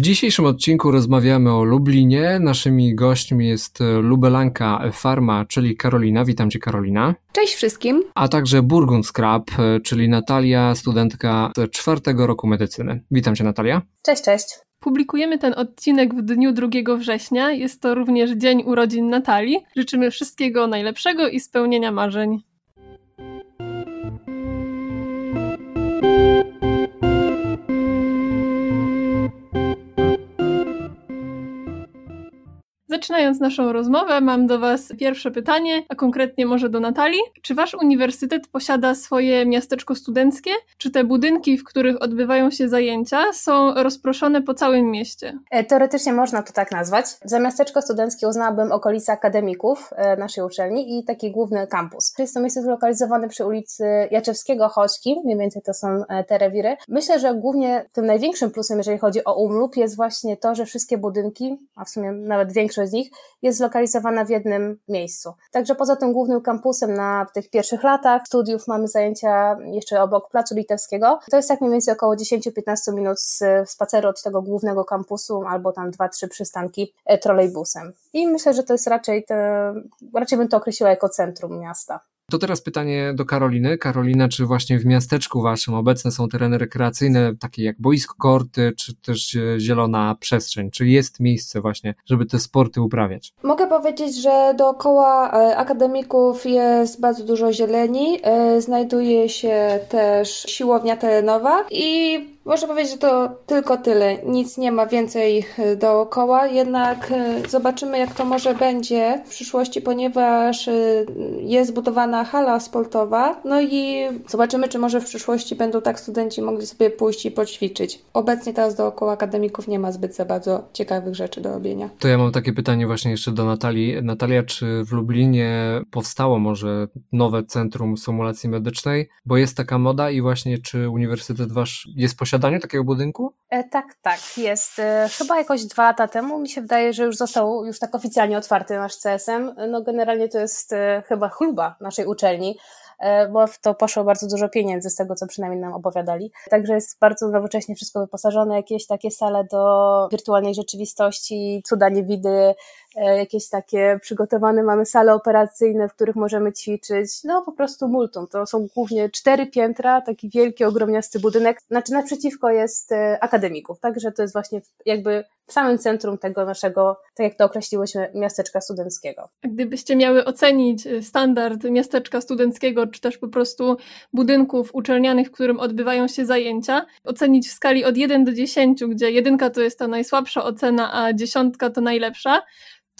W dzisiejszym odcinku rozmawiamy o Lublinie. Naszymi gośćmi jest lubelanka Farma, czyli Karolina. Witam Cię Karolina. Cześć wszystkim. A także Burgund Scrap, czyli Natalia, studentka czwartego roku medycyny. Witam Cię Natalia. Cześć, cześć. Publikujemy ten odcinek w dniu 2 września. Jest to również dzień urodzin Natalii. Życzymy wszystkiego najlepszego i spełnienia marzeń. Zaczynając naszą rozmowę, mam do Was pierwsze pytanie, a konkretnie może do Natalii. Czy Wasz uniwersytet posiada swoje miasteczko studenckie? Czy te budynki, w których odbywają się zajęcia, są rozproszone po całym mieście? E, teoretycznie można to tak nazwać. Za miasteczko studenckie uznałabym okolice akademików e, naszej uczelni i taki główny kampus. Jest to miejsce zlokalizowane przy ulicy Jaczewskiego Choćki, mniej więcej to są e, te rewiry. Myślę, że głównie tym największym plusem, jeżeli chodzi o umlub, jest właśnie to, że wszystkie budynki, a w sumie nawet większość z nich jest zlokalizowana w jednym miejscu. Także poza tym głównym kampusem na tych pierwszych latach studiów mamy zajęcia jeszcze obok Placu Litewskiego. To jest tak mniej więcej około 10-15 minut spaceru od tego głównego kampusu albo tam 2-3 przystanki e, trolejbusem. I myślę, że to jest raczej, te, raczej bym to określiła jako centrum miasta. To teraz pytanie do Karoliny. Karolina, czy właśnie w miasteczku waszym obecne są tereny rekreacyjne, takie jak boisko korty, czy też zielona przestrzeń? Czy jest miejsce właśnie, żeby te sporty uprawiać? Mogę powiedzieć, że dookoła e, akademików jest bardzo dużo zieleni. E, znajduje się też siłownia terenowa i można powiedzieć, że to tylko tyle. Nic nie ma więcej e, dookoła, jednak zobaczymy, jak to może będzie w przyszłości, ponieważ jest budowana hala sportowa. No i zobaczymy, czy może w przyszłości będą tak studenci mogli sobie pójść i poćwiczyć. Obecnie teraz dookoła akademików nie ma zbyt za bardzo ciekawych rzeczy do robienia. To ja mam takie pytanie właśnie jeszcze do Natalii. Natalia, czy w Lublinie powstało może nowe centrum symulacji medycznej? Bo jest taka moda i właśnie czy Uniwersytet Wasz jest w posiadaniu takiego budynku? E, tak, tak, jest. E, chyba jakoś dwa lata temu mi się wydaje, że już został już tak oficjalnie otwarty nasz CSM. No generalnie to jest e, chyba chluba naszej uczelni, bo w to poszło bardzo dużo pieniędzy, z tego co przynajmniej nam opowiadali. Także jest bardzo nowocześnie wszystko wyposażone, jakieś takie sale do wirtualnej rzeczywistości, cuda niewidy, jakieś takie przygotowane, mamy sale operacyjne, w których możemy ćwiczyć, no po prostu multum. To są głównie cztery piętra, taki wielki, ogromniasty budynek. Znaczy naprzeciwko jest e, akademików, także to jest właśnie jakby w samym centrum tego naszego, tak jak to określiłyśmy, miasteczka studenckiego. Gdybyście miały ocenić e, standard miasteczka studenckiego, czy też po prostu budynków uczelnianych, w którym odbywają się zajęcia, ocenić w skali od 1 do 10, gdzie jedynka to jest ta najsłabsza ocena, a dziesiątka to najlepsza,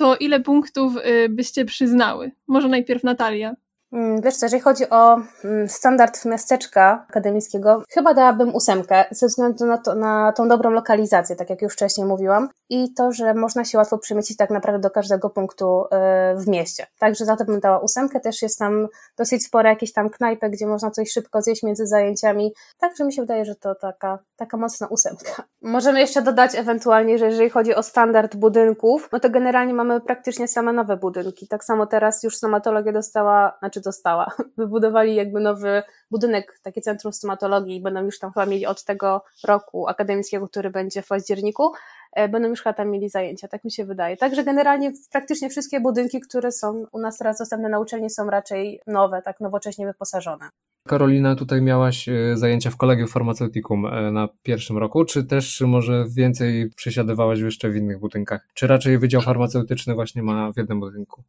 to ile punktów y, byście przyznały? Może najpierw Natalia. Mm, wiesz co, jeżeli chodzi o mm, standard miasteczka akademickiego, chyba dałabym ósemkę, ze względu na, to, na tą dobrą lokalizację, tak jak już wcześniej mówiłam, i to, że można się łatwo przemieścić tak naprawdę do każdego punktu e, w mieście. Także za to bym dała ósemkę, też jest tam dosyć spore jakieś tam knajpy, gdzie można coś szybko zjeść między zajęciami, także mi się wydaje, że to taka, taka mocna ósemka. Możemy jeszcze dodać ewentualnie, że jeżeli chodzi o standard budynków, no to generalnie mamy praktycznie same nowe budynki. Tak samo teraz już stomatologia dostała, znaczy czy dostała. Wybudowali jakby nowy budynek, takie centrum stomatologii i będą już tam chyba mieli od tego roku akademickiego, który będzie w październiku, e, będą już chyba tam mieli zajęcia, tak mi się wydaje. Także generalnie praktycznie wszystkie budynki, które są u nas teraz dostępne na uczelni są raczej nowe, tak nowocześnie wyposażone. Karolina, tutaj miałaś e, zajęcia w Kolegium Farmaceutikum e, na pierwszym roku, czy też może więcej przesiadywałaś jeszcze w innych budynkach? Czy raczej Wydział Farmaceutyczny właśnie ma w jednym budynku?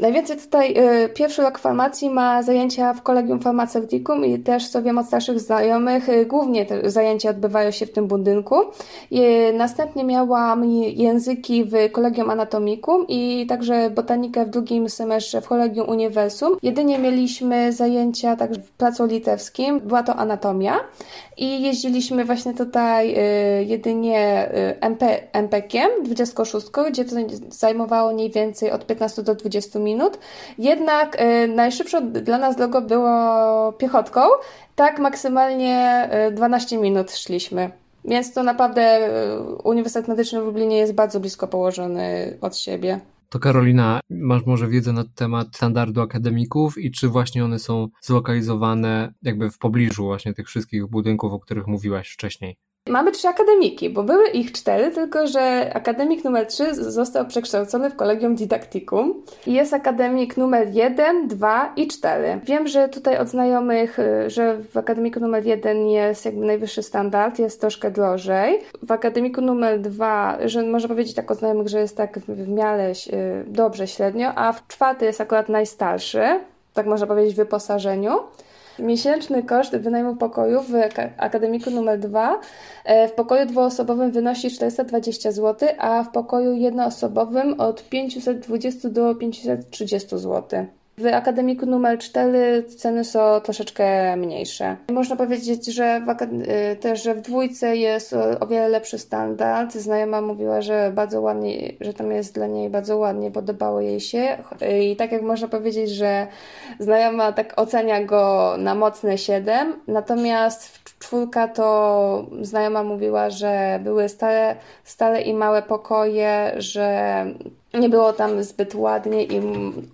Najwięcej tutaj y, pierwszy rok farmacji ma zajęcia w Kolegium Farmaceuticum i też co wiem od starszych znajomych, y, głównie te zajęcia odbywają się w tym budynku. Y, następnie miałam języki w Kolegium Anatomicum i także botanikę w drugim semestrze w Kolegium Uniwersum. Jedynie mieliśmy zajęcia także w Placu Litewskim, była to anatomia i jeździliśmy właśnie tutaj y, jedynie MP, MPkiem 26, gdzie to zajmowało mniej więcej od 15 do 20 minut. Jednak y, najszybsze dla nas drogo było piechotką, tak maksymalnie 12 minut szliśmy. Więc to naprawdę Uniwersytet Medyczny w Lublinie jest bardzo blisko położony od siebie. To Karolina, masz może wiedzę na temat standardu akademików i czy właśnie one są zlokalizowane jakby w pobliżu właśnie tych wszystkich budynków, o których mówiłaś wcześniej? Mamy trzy akademiki, bo były ich cztery, tylko że akademik numer trzy został przekształcony w Kolegium Didacticum. Jest akademik numer jeden, dwa i cztery. Wiem, że tutaj od znajomych, y, że w akademiku numer jeden jest jakby najwyższy standard, jest troszkę drożej. W akademiku numer dwa, że można powiedzieć tak od znajomych, że jest tak w miarę y, dobrze, średnio, a w czwarty jest akurat najstarszy, tak można powiedzieć w wyposażeniu. Miesięczny koszt wynajmu pokoju w akademiku numer 2 e, w pokoju dwuosobowym wynosi 420 zł, a w pokoju jednoosobowym od 520 do 530 zł. W akademiku numer 4 ceny są troszeczkę mniejsze. Można powiedzieć, że w, y, też, że w dwójce jest o, wiele lepszy standard. Znajoma mówiła, że bardzo ładnie, że tam jest dla niej bardzo ładnie, podobało jej się. I tak jak można powiedzieć, że znajoma tak ocenia go na mocne 7, natomiast w czwórka to znajoma mówiła, że były stare, stare i małe pokoje, że nie było tam zbyt ładnie i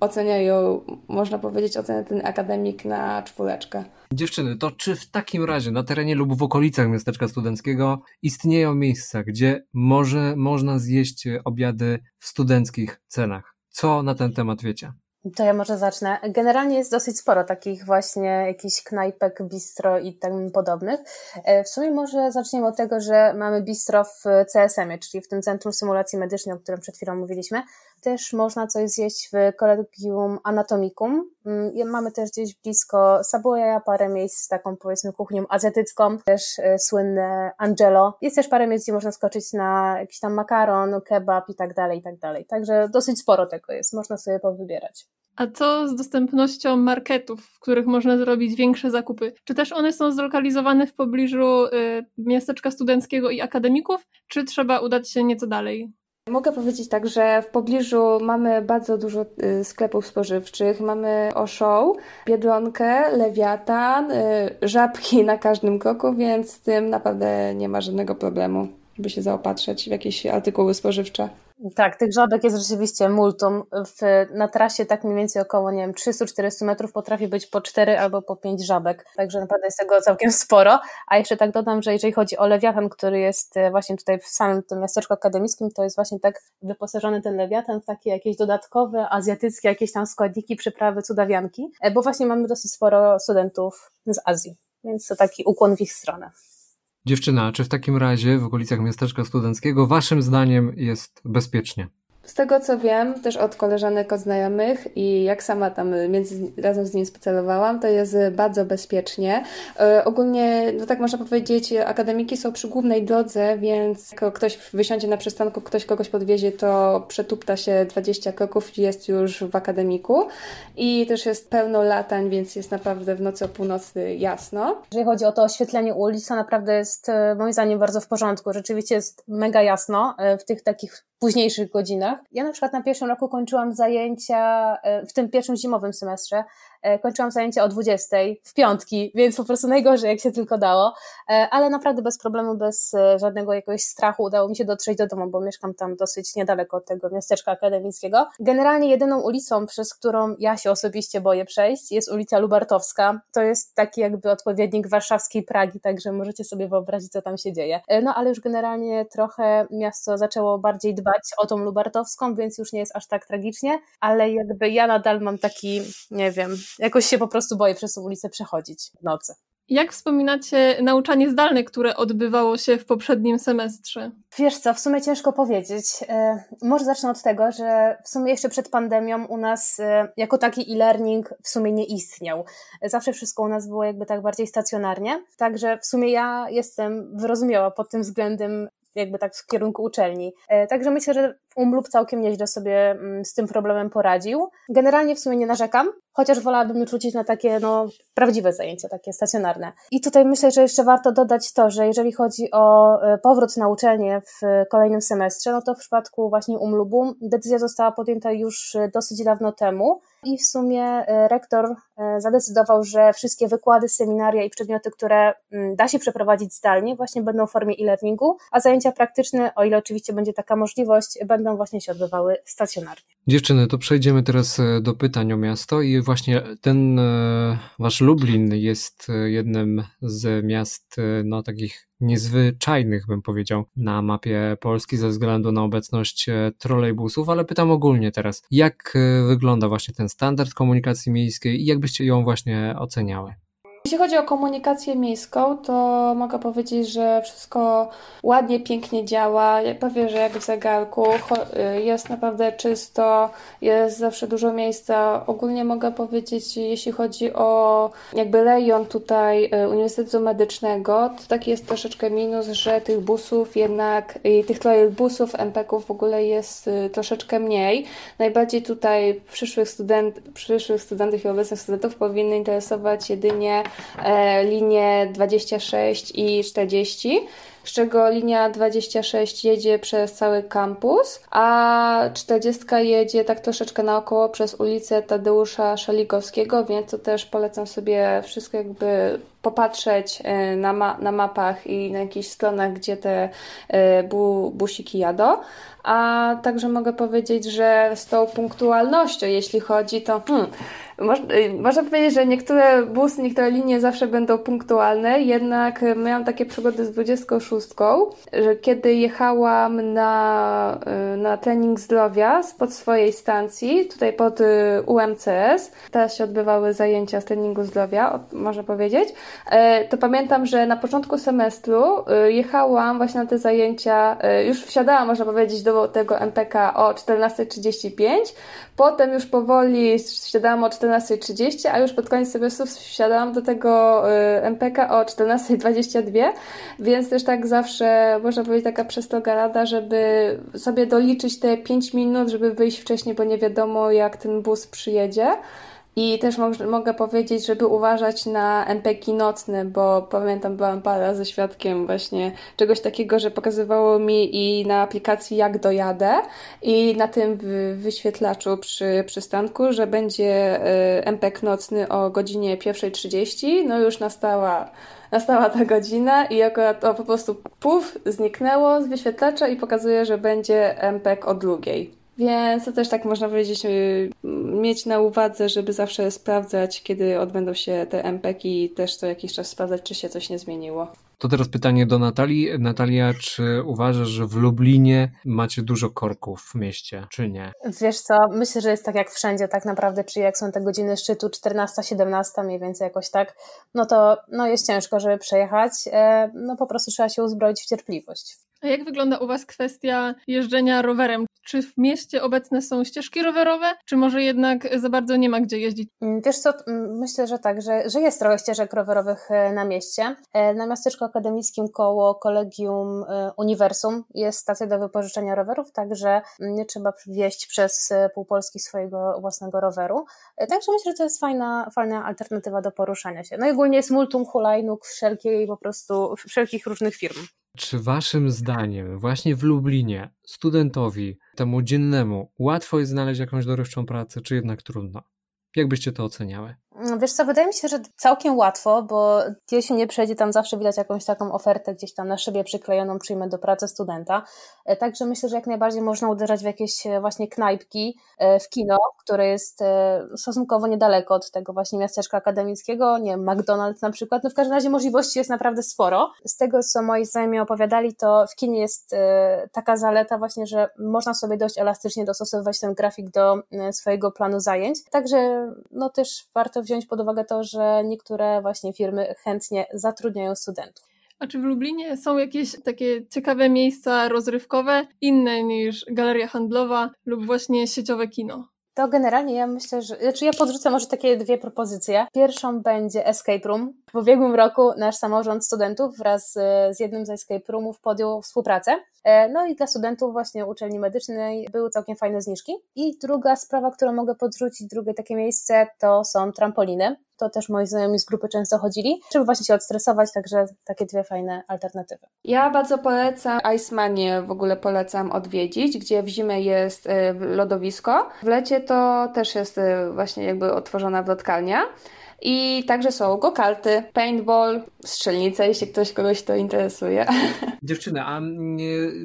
ocenia ją, można powiedzieć, ocenia ten akademik na czwóreczkę. Dziewczyny, to czy w takim razie na terenie lub w okolicach miasteczka studenckiego istnieją miejsca, gdzie może można zjeść obiady w studenckich cenach? Co na ten temat wiecie? To ja może zacznę. Generalnie jest dosyć sporo takich właśnie jakichś knajpek, bistro i tym podobnych. E, w sumie może zaczniemy od tego, że mamy bistro w CSM-ie, czyli w tym Centrum Symulacji Medycznej, o którym przed chwilą mówiliśmy. Też można coś zjeść w Collegium Anatomicum. Mm, mamy też gdzieś blisko Sabuja parę miejsc z taką powiedzmy kuchnią azjatycką, też e, słynne Angelo. Jest też parę miejsc, gdzie można skoczyć na jakiś tam makaron, kebab i tak dalej, i tak dalej. Także dosyć sporo tego jest, można sobie powybierać. A co z dostępnością marketów, w których można zrobić większe zakupy? Czy też one są zlokalizowane w pobliżu y, miasteczka studenckiego i akademików, czy trzeba udać się nieco dalej? Mogę powiedzieć tak, że w pobliżu mamy bardzo dużo y, sklepów spożywczych. Mamy Oshow, Biedronkę, Lewiatan, y, żabki na każdym kroku, więc z tym naprawdę nie ma żadnego problemu, żeby się zaopatrzeć w jakieś artykuły spożywcze. Tak, tych żabek jest rzeczywiście multum. W, na trasie tak mniej więcej około, nie wiem, 300-400 metrów potrafi być po 4 albo po 5 żabek, także naprawdę jest tego całkiem sporo. A jeszcze tak dodam, że jeżeli chodzi o Lewiatan, który jest e, właśnie tutaj w samym tym miasteczku akademickim, to jest właśnie tak wyposażony ten Lewiatan w takie jakieś dodatkowe, azjatyckie jakieś tam składniki, przyprawy, cudawianki, e, bo właśnie mamy dosyć sporo studentów z Azji, więc to taki ukłon w ich stronę. Dziewczyna, czy w takim razie w okolicach miasteczka studenckiego waszym zdaniem jest bezpiecznie? Z tego co wiem, też od koleżanek, od znajomych i jak sama tam między, razem z nim spacerowałam, to jest bardzo bezpiecznie. E, ogólnie, no tak można powiedzieć, akademiki są przy głównej drodze, więc jak ktoś wysiądzie na przystanku, ktoś kogoś podwiezie, to przetupta się 20 kroków i jest już w akademiku. I też jest pełno latań, więc jest naprawdę w nocy o północy jasno. Jeżeli chodzi o to oświetlenie ulic, to naprawdę jest e, moim zdaniem bardzo w porządku. Rzeczywiście jest mega jasno e, w tych takich późniejszych godzinach. Ja na przykład na pierwszym roku kończyłam zajęcia, e, w tym pierwszym zimowym semestrze, kończyłam zajęcia o 20 w piątki, więc po prostu najgorzej jak się tylko dało, e, ale naprawdę bez problemu, bez e, żadnego jakiegoś strachu udało mi się dotrzeć do domu, bo mieszkam tam dosyć niedaleko od tego miasteczka akademickiego. Generalnie jedyną ulicą, przez którą ja się osobiście boję przejść, jest ulica Lubartowska. To jest taki jakby odpowiednik warszawskiej Pragi, także możecie sobie wyobrazić, co tam się dzieje. No ale już generalnie trochę miasto zaczęło bardziej dbać o tą Lubartowską, więc już nie jest aż tak tragicznie, ale jakby ja nadal mam taki, nie wiem, jakoś się po prostu boję przez tą ulicę przechodzić w nocy. Jak wspominacie nauczanie zdalne, które odbywało się w poprzednim semestrze? Wiesz co, w sumie ciężko powiedzieć. E, może zacznę od tego, że w sumie jeszcze przed pandemią u nas e, jako taki e-learning w sumie nie istniał. Zawsze wszystko u nas było jakby tak bardziej stacjonarnie. Także w sumie ja jestem wyrozumiała pod tym względem jakby tak w kierunku uczelni. E, także myślę, że Umlub całkiem nieźle sobie mm, z tym problemem poradził. Generalnie w sumie nie narzekam, chociaż wolałabym już rzucić na takie no, prawdziwe zajęcia, takie stacjonarne. I tutaj myślę, że jeszcze warto dodać to, że jeżeli chodzi o e, powrót na uczelnię w kolejnym semestrze, no to w przypadku właśnie Umlubu decyzja została podjęta już dosyć dawno temu i w sumie e, rektor zadecydował, że wszystkie wykłady, seminaria i przedmioty, które mm, da się przeprowadzić zdalnie, właśnie będą w formie e-learningu, a zajęcia praktyczne, o ile oczywiście będzie taka możliwość, będą właśnie się odbywały stacjonarnie. Dziewczyny, to przejdziemy teraz e, do pytań o miasto i właśnie ten e, wasz Lublin jest e, jednym z miast no takich niezwyczajnych, bym powiedział, na mapie Polski ze względu na obecność trolejbusów, ale pytam ogólnie teraz, jak wygląda właśnie ten standard komunikacji miejskiej i jak byście ją właśnie oceniały? Jeśli chodzi o komunikację miejską, to mogę powiedzieć, że wszystko ładnie, pięknie działa. Powiem, że jak w zegarku jest naprawdę czysto, jest zawsze dużo miejsca. Ogólnie mogę powiedzieć, jeśli chodzi o jakby rejon tutaj y, Uniwersytetu Medycznego, to taki jest troszeczkę minus, że tych busów jednak, tych busów, MPK-ów w ogóle jest y, troszeczkę mniej. Najbardziej tutaj przyszłych, student, przyszłych studentów i obecnych studentów powinny interesować jedynie linie 26 i 40 z czego linia 26 jedzie przez cały kampus, a 40 jedzie tak troszeczkę naokoło przez ulicę Tadeusza Szaligowskiego, więc to też polecam sobie wszystko jakby popatrzeć e, na, ma na mapach i na jakichś stronach, gdzie te e, bu busiki jadą. A także mogę powiedzieć, że z tą punktualnością, jeśli chodzi, to hmm, można powiedzieć, że niektóre busy, niektóre linie zawsze będą punktualne, jednak miałam takie przygody z 26, że kiedy jechałam na, y, na trening zdrowia spod swojej stacji, tutaj pod y, UMCS, teraz się odbywały zajęcia z treningu zdrowia, można powiedzieć, to pamiętam, że na początku semestru jechałam właśnie na te zajęcia, już wsiadałam, można powiedzieć, do tego MPK o 14.35, potem już powoli wsiadałam o 14 14.30, a już pod koniec semestru wsiadałam do tego y, MPK o 14.22, więc też tak zawsze można powiedzieć taka przestroga rada, żeby sobie doliczyć te 5 minut, żeby wyjść wcześniej, bo nie wiadomo jak ten bus przyjedzie. I też mogę powiedzieć, żeby uważać na MPki nocne, bo pamiętam, byłam parę razy świadkiem właśnie czegoś takiego, że pokazywało mi i na aplikacji jak dojadę i na tym wyświetlaczu przy przystanku, że będzie y, MPek nocny o godzinie 1.30. No już nastała nastała ta godzina i akurat to po prostu puf, zniknęło z wyświetlacza i pokazuje, że będzie MPek o drugiej. Więc to też tak można powiedzieć, y, mieć na uwadze, żeby zawsze sprawdzać, kiedy odbędą się te MPK i też co jakiś czas sprawdzać, czy się coś nie zmieniło. To teraz pytanie do Natalii. Natalia, czy uważasz, że w Lublinie macie dużo korków w mieście, czy nie? Wiesz co, myślę, że jest tak jak wszędzie tak naprawdę, czy jak są te godziny szczytu 14-17 mniej więcej jakoś tak, no to no jest ciężko, żeby przejechać, e, no po prostu trzeba się uzbroić w cierpliwość. A jak wygląda u Was kwestia jeżdżenia rowerem? Czy w mieście obecne są ścieżki rowerowe, czy może jednak za bardzo nie ma gdzie jeździć? Mm, wiesz co, mm, myślę, że tak, że, że jest trochę ścieżek rowerowych e, na mieście. E, na miasteczku akademickim koło Kolegium e, Uniwersum jest stacja do wypożyczenia rowerów, także nie trzeba wieść przez pół Polski swojego własnego roweru. Także myślę, że to jest fajna, fajna alternatywa do poruszania się. No i ogólnie jest multum hulajnóg wszelkiej po prostu, wszelkich różnych firm. Czy waszym zdaniem właśnie w Lublinie studentowi temu dziennemu łatwo jest znaleźć jakąś dorywczą pracę, czy jednak trudno? Jak byście to oceniały? Wiesz co, wydaje mi się, że całkiem łatwo, bo jeśli nie przejdzie, tam zawsze widać jakąś taką ofertę gdzieś tam na szybie przyklejoną, przyjmę do pracy studenta. E, także myślę, że jak najbardziej można uderzać w jakieś e, właśnie knajpki, e, w kino, które jest stosunkowo niedaleko od tego właśnie miasteczka akademickiego, nie wiem, McDonald's na przykład. No w każdym razie możliwości jest naprawdę sporo. Z tego, co moi znajomi opowiadali, to w kinie jest taka zaleta właśnie, że można sobie dość elastycznie dostosowywać ten grafik do swojego planu zajęć. Także no też warto wziąć pod uwagę to, że niektóre właśnie firmy chętnie zatrudniają studentów. A czy w Lublinie są jakieś takie ciekawe miejsca rozrywkowe, inne niż galeria handlowa lub właśnie sieciowe kino? To generalnie ja myślę, że. Znaczy ja podrzucę może takie dwie propozycje. Pierwszą będzie Escape Room. W ubiegłym roku nasz samorząd studentów wraz z jednym z Escape Roomów podjął współpracę. E, no i dla studentów właśnie uczelni medycznej były całkiem fajne zniżki. I druga sprawa, którą mogę podrzucić, drugie takie miejsce, to są trampoliny. To też moi znajomi z grupy często chodzili, żeby właśnie się odstresować, także takie dwie fajne alternatywy. Ja bardzo polecam Icemanie, w ogóle polecam odwiedzić, gdzie w zimę jest e, lodowisko. W lecie to też jest e, właśnie jakby otworzona wlotkalnia. I także są gokarty, paintball, strzelnice, jeśli ktoś kogoś to interesuje. Dziewczyny, a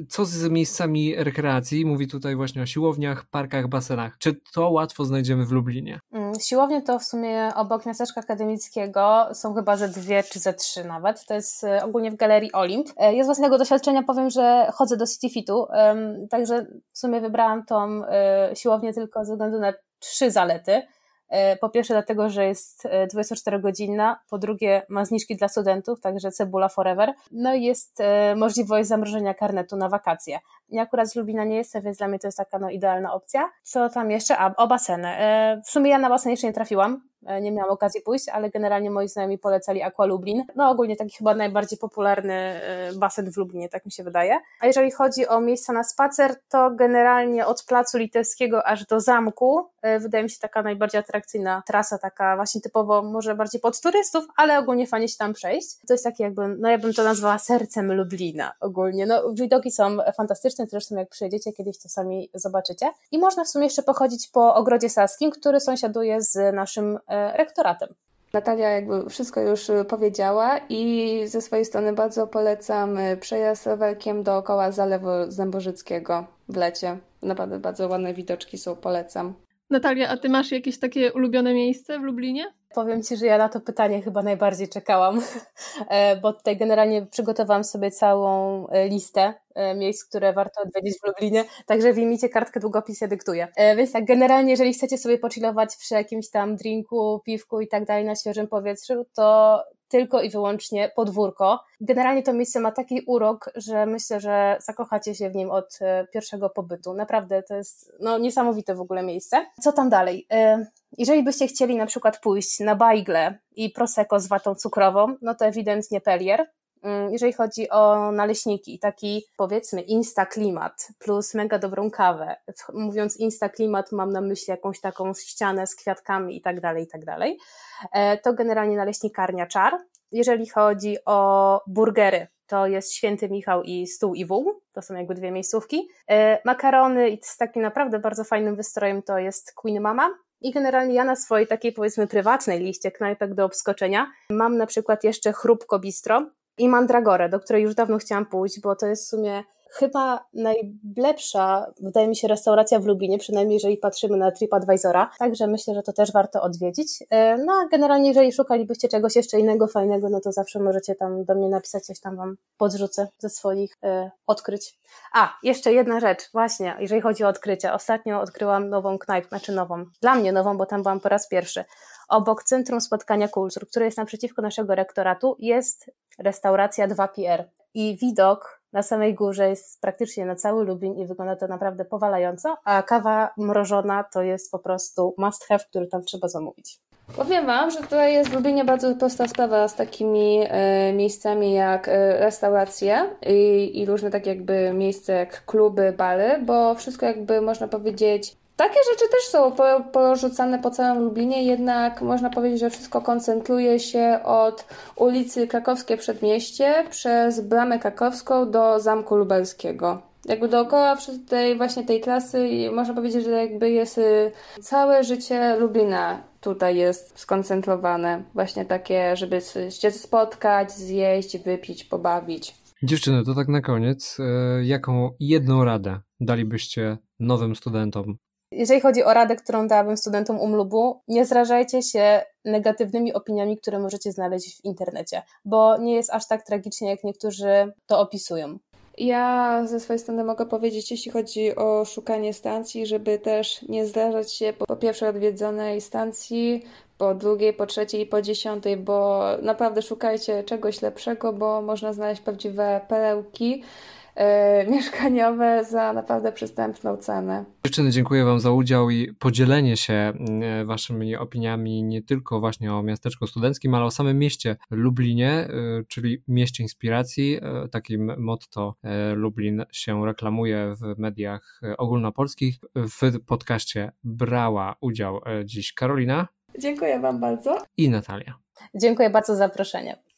co z miejscami rekreacji? Mówi tutaj właśnie o siłowniach, parkach, basenach. Czy to łatwo znajdziemy w Lublinie? Mm, siłownie to w sumie obok miasteczka akademickiego są chyba ze dwie czy ze trzy nawet. To jest e, ogólnie w Galerii Olimp. E, ja z własnego doświadczenia powiem, że chodzę do City Fitu, także w sumie wybrałam tą e, siłownię tylko ze względu na trzy zalety. E, po pierwsze dlatego, że jest 24-godzinna, e, po drugie ma zniżki dla studentów, także cebula forever, no i jest e, możliwość zamrożenia karnetu na wakacje. Ja akurat z Lubina nie jestem, więc dla mnie to jest taka no, idealna opcja. Co tam jeszcze? A, o baseny. W sumie ja na basen jeszcze nie trafiłam, nie miałam okazji pójść, ale generalnie moi znajomi polecali Aqua Lublin. No ogólnie taki chyba najbardziej popularny e, basen w Lublinie, tak mi się wydaje. A jeżeli chodzi o miejsca na spacer, to generalnie od Placu Litewskiego aż do zamku e, wydaje mi się taka najbardziej atrakcyjna trasa, taka właśnie typowo może bardziej pod turystów, ale ogólnie fajnie się tam przejść. To jest takie jakby, no ja bym to nazwała sercem Lublina ogólnie. No widoki są fantastyczne, zresztą jak przyjedziecie kiedyś to sami zobaczycie. I można w sumie jeszcze pochodzić po Ogrodzie Saskim, który sąsiaduje z naszym E, rektoratem. Natalia jakby wszystko już powiedziała i ze swojej strony bardzo polecam e, przejazd rowerkiem dookoła Zalewu Zębożyckiego w lecie. Naprawdę bardzo ładne widoczki są, polecam. Natalia, a ty masz jakieś takie ulubione miejsce w Lublinie? Powiem Ci, że ja na to pytanie chyba najbardziej czekałam, e, bo tutaj generalnie przygotowałam sobie całą e, listę e, miejsc, które warto odwiedzić w Lublinie, także wyjmijcie kartkę, długopis ja dyktuję. Więc tak, generalnie jeżeli chcecie sobie pochillować przy jakimś tam drinku, piwku i tak dalej na świeżym powietrzu, to tylko i wyłącznie podwórko. Generalnie to miejsce ma taki urok, że myślę, że zakochacie się w nim od pierwszego pobytu. Naprawdę to jest no, niesamowite w ogóle miejsce. Co tam dalej? Jeżeli byście chcieli na przykład pójść na bajgle i prosecco z watą cukrową, no to ewidentnie Pelier. Mm, jeżeli chodzi o naleśniki, taki powiedzmy insta klimat plus mega dobrą kawę. Mówiąc insta klimat, mam na myśli jakąś taką ścianę z kwiatkami i tak dalej, i tak dalej. E, to generalnie naleśnikarnia czar. Jeżeli chodzi o burgery, to jest Święty Michał i Stół i Wół, to są jakby dwie miejscówki. E, makarony z takim naprawdę bardzo fajnym wystrojem to jest Queen Mama, i generalnie ja na swojej takiej powiedzmy prywatnej liście knajpek do obskoczenia mam na przykład jeszcze Chrupko Bistro, i Mandragorę, do której już dawno chciałam pójść, bo to jest w sumie chyba najlepsza, wydaje mi się, restauracja w Lublinie, przynajmniej jeżeli patrzymy na TripAdvisora, także myślę, że to też warto odwiedzić. E, no a generalnie, jeżeli szukalibyście czegoś jeszcze innego, fajnego, no to zawsze możecie tam do mnie napisać, coś tam wam podrzucę ze swoich e, odkryć. A, jeszcze jedna rzecz, właśnie, jeżeli chodzi o odkrycia. Ostatnio odkryłam nową knajpę, znaczy nową, dla mnie nową, bo tam byłam po raz pierwszy. Obok Centrum Spotkania Kultur, które jest naprzeciwko naszego rektoratu, jest restauracja 2PR. I widok na samej górze jest praktycznie na cały Lublin i wygląda to naprawdę powalająco, a kawa mrożona to jest po prostu must have, który tam trzeba zamówić. Powiem Wam, że tutaj jest w Lublinie bardzo prosta sprawa z takimi e, miejscami jak e, restauracje i, i różne takie jakby miejsca jak kluby, bary, bo wszystko jakby można powiedzieć takie rzeczy też są porzucane po całym Lublinie, jednak można powiedzieć, że wszystko koncentruje się od ulicy Krakowskie Przedmieście przez Bramę Krakowską do Zamku Lubelskiego. Jakby dookoła tej właśnie tej trasy można powiedzieć, że jakby jest y, całe życie Lublina tutaj jest skoncentrowane. Właśnie takie, żeby się spotkać, zjeść, wypić, pobawić. Dziewczyny, to tak na koniec, e, jaką jedną radę dalibyście nowym studentom jeżeli chodzi o radę, którą dałabym studentom UMLUBu, nie zrażajcie się negatywnymi opiniami, które możecie znaleźć w internecie, bo nie jest aż tak tragicznie, jak niektórzy to opisują. Ja ze swojej strony mogę powiedzieć, jeśli chodzi o szukanie stacji, żeby też nie zdarzać się po, po pierwszej odwiedzonej stacji, po drugiej, po trzeciej i po dziesiątej, bo naprawdę szukajcie czegoś lepszego, bo można znaleźć prawdziwe perełki. E, mieszkaniowe za naprawdę przystępną cenę. Dziewczyny, dziękuję Wam za udział i podzielenie się e, Waszymi opiniami nie tylko właśnie o miasteczku studenckim, ale o samym mieście Lublinie, e, czyli mieście inspiracji. Takim motto Lublin się reklamuje w mediach ogólnopolskich. W podcaście brała udział dziś Karolina. Dziękuję Wam bardzo. I Natalia. Dziękuję bardzo za zaproszenie.